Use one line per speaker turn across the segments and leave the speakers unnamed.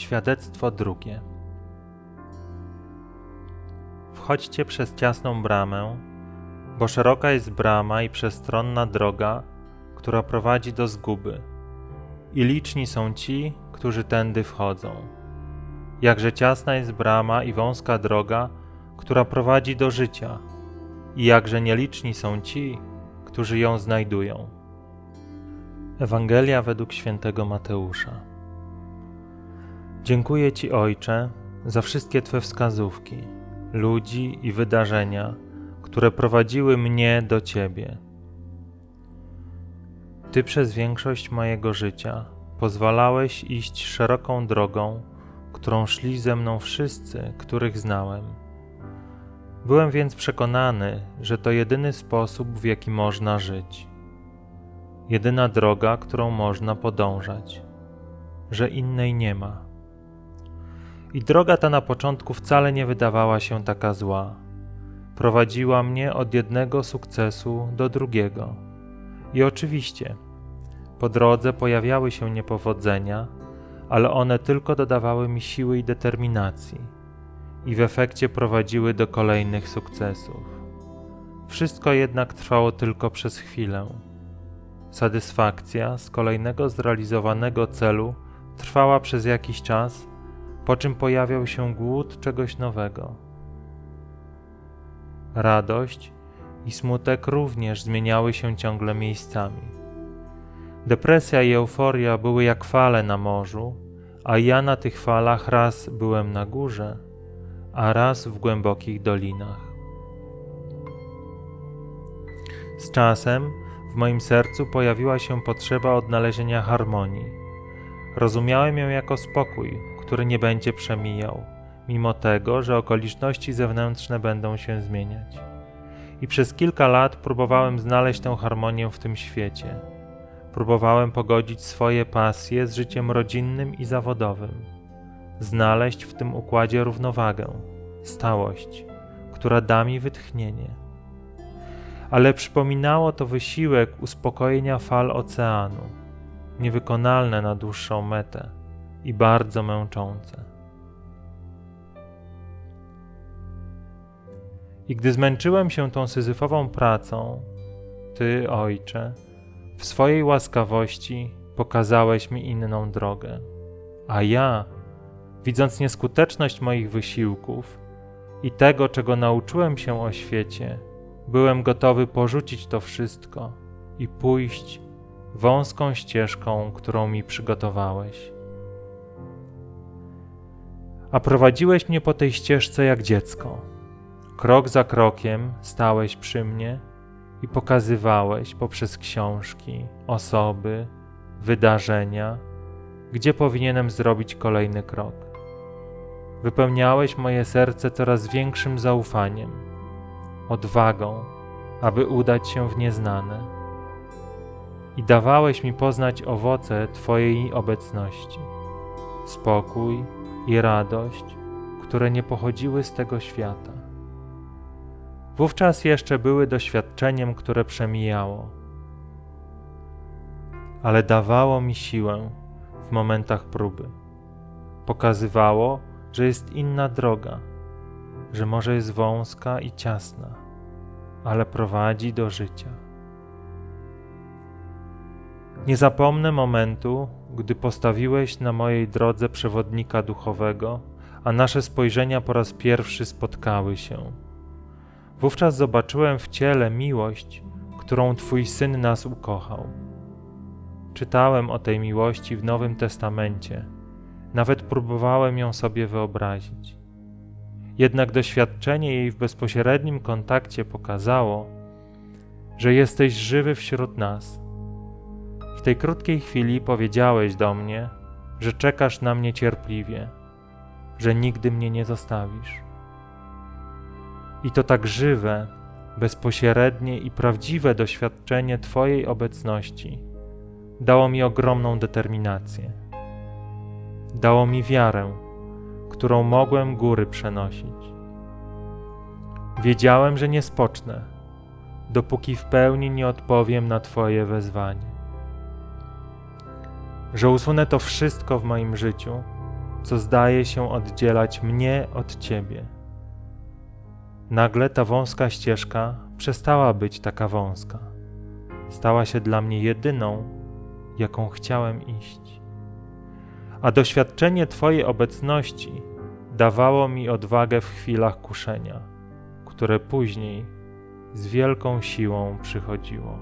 Świadectwo drugie. Wchodźcie przez ciasną bramę, bo szeroka jest brama i przestronna droga, która prowadzi do zguby, i liczni są ci, którzy tędy wchodzą. Jakże ciasna jest brama i wąska droga, która prowadzi do życia, i jakże nieliczni są ci, którzy ją znajdują. Ewangelia według świętego Mateusza. Dziękuję Ci, Ojcze, za wszystkie Twe wskazówki, ludzi i wydarzenia, które prowadziły mnie do Ciebie. Ty przez większość mojego życia pozwalałeś iść szeroką drogą, którą szli ze mną wszyscy, których znałem. Byłem więc przekonany, że to jedyny sposób, w jaki można żyć, jedyna droga, którą można podążać, że innej nie ma. I droga ta na początku wcale nie wydawała się taka zła. Prowadziła mnie od jednego sukcesu do drugiego. I oczywiście, po drodze pojawiały się niepowodzenia, ale one tylko dodawały mi siły i determinacji, i w efekcie prowadziły do kolejnych sukcesów. Wszystko jednak trwało tylko przez chwilę. Satysfakcja z kolejnego zrealizowanego celu trwała przez jakiś czas po czym pojawiał się głód czegoś nowego. Radość i smutek również zmieniały się ciągle miejscami. Depresja i euforia były jak fale na morzu, a ja na tych falach raz byłem na górze, a raz w głębokich dolinach. Z czasem w moim sercu pojawiła się potrzeba odnalezienia harmonii. Rozumiałem ją jako spokój, który nie będzie przemijał, mimo tego, że okoliczności zewnętrzne będą się zmieniać. I przez kilka lat próbowałem znaleźć tę harmonię w tym świecie. Próbowałem pogodzić swoje pasje z życiem rodzinnym i zawodowym, znaleźć w tym układzie równowagę, stałość, która da mi wytchnienie. Ale przypominało to wysiłek uspokojenia fal oceanu, niewykonalne na dłuższą metę i bardzo męczące. I gdy zmęczyłem się tą syzyfową pracą, Ty, Ojcze, w swojej łaskawości pokazałeś mi inną drogę, a ja, widząc nieskuteczność moich wysiłków i tego, czego nauczyłem się o świecie, byłem gotowy porzucić to wszystko i pójść wąską ścieżką, którą mi przygotowałeś a prowadziłeś mnie po tej ścieżce jak dziecko. Krok za krokiem stałeś przy mnie i pokazywałeś poprzez książki, osoby, wydarzenia, gdzie powinienem zrobić kolejny krok. Wypełniałeś moje serce coraz większym zaufaniem, odwagą, aby udać się w nieznane. I dawałeś mi poznać owoce Twojej obecności spokój, i radość, które nie pochodziły z tego świata. Wówczas jeszcze były doświadczeniem, które przemijało, ale dawało mi siłę w momentach próby. Pokazywało, że jest inna droga, że może jest wąska i ciasna, ale prowadzi do życia. Nie zapomnę momentu, gdy postawiłeś na mojej drodze przewodnika duchowego, a nasze spojrzenia po raz pierwszy spotkały się. Wówczas zobaczyłem w ciele miłość, którą Twój syn nas ukochał. Czytałem o tej miłości w Nowym Testamencie, nawet próbowałem ją sobie wyobrazić. Jednak doświadczenie jej w bezpośrednim kontakcie pokazało, że jesteś żywy wśród nas w tej krótkiej chwili powiedziałeś do mnie, że czekasz na mnie cierpliwie, że nigdy mnie nie zostawisz. I to tak żywe, bezpośrednie i prawdziwe doświadczenie Twojej obecności dało mi ogromną determinację. Dało mi wiarę, którą mogłem góry przenosić. Wiedziałem, że nie spocznę, dopóki w pełni nie odpowiem na Twoje wezwanie że usunę to wszystko w moim życiu, co zdaje się oddzielać mnie od Ciebie. Nagle ta wąska ścieżka przestała być taka wąska. Stała się dla mnie jedyną, jaką chciałem iść. A doświadczenie Twojej obecności dawało mi odwagę w chwilach kuszenia, które później z wielką siłą przychodziło.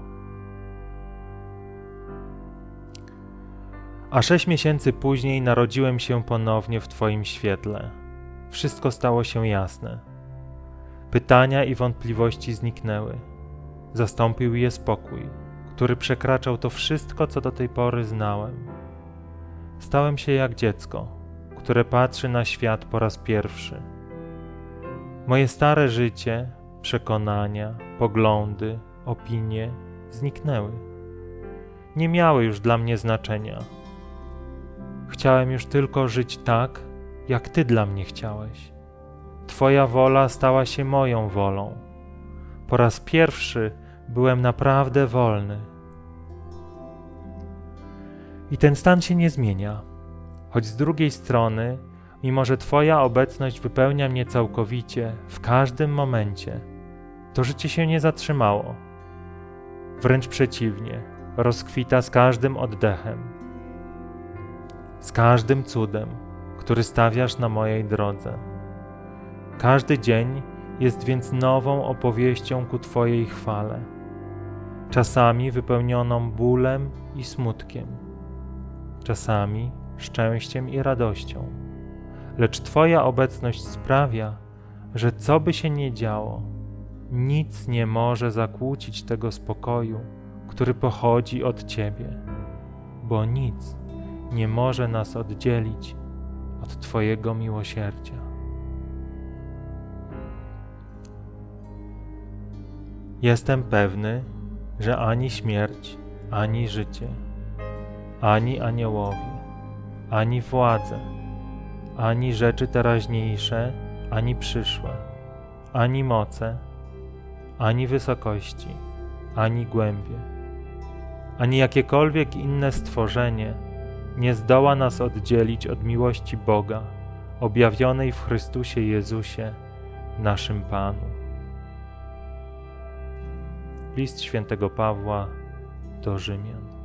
A sześć miesięcy później narodziłem się ponownie w Twoim świetle. Wszystko stało się jasne. Pytania i wątpliwości zniknęły. Zastąpił je spokój, który przekraczał to wszystko, co do tej pory znałem. Stałem się jak dziecko, które patrzy na świat po raz pierwszy. Moje stare życie, przekonania, poglądy, opinie zniknęły. Nie miały już dla mnie znaczenia. Chciałem już tylko żyć tak, jak Ty dla mnie chciałeś. Twoja wola stała się moją wolą. Po raz pierwszy byłem naprawdę wolny. I ten stan się nie zmienia, choć z drugiej strony, mimo że Twoja obecność wypełnia mnie całkowicie, w każdym momencie, to życie się nie zatrzymało. Wręcz przeciwnie, rozkwita z każdym oddechem, z każdym cudem, który stawiasz na mojej drodze. Każdy dzień jest więc nową opowieścią ku Twojej chwale, czasami wypełnioną bólem i smutkiem, czasami szczęściem i radością. Lecz Twoja obecność sprawia, że co by się nie działo, nic nie może zakłócić tego spokoju, który pochodzi od Ciebie, bo nic nie może nas oddzielić od Twojego miłosierdzia. Jestem pewny, że ani śmierć, ani życie, ani aniołowie, ani władze, ani rzeczy teraźniejsze, ani przyszłe, ani moce, ani wysokości, ani głębie, ani jakiekolwiek inne stworzenie nie zdoła nas oddzielić od miłości Boga, objawionej w Chrystusie Jezusie, naszym Panu. List świętego Pawła do Rzymian.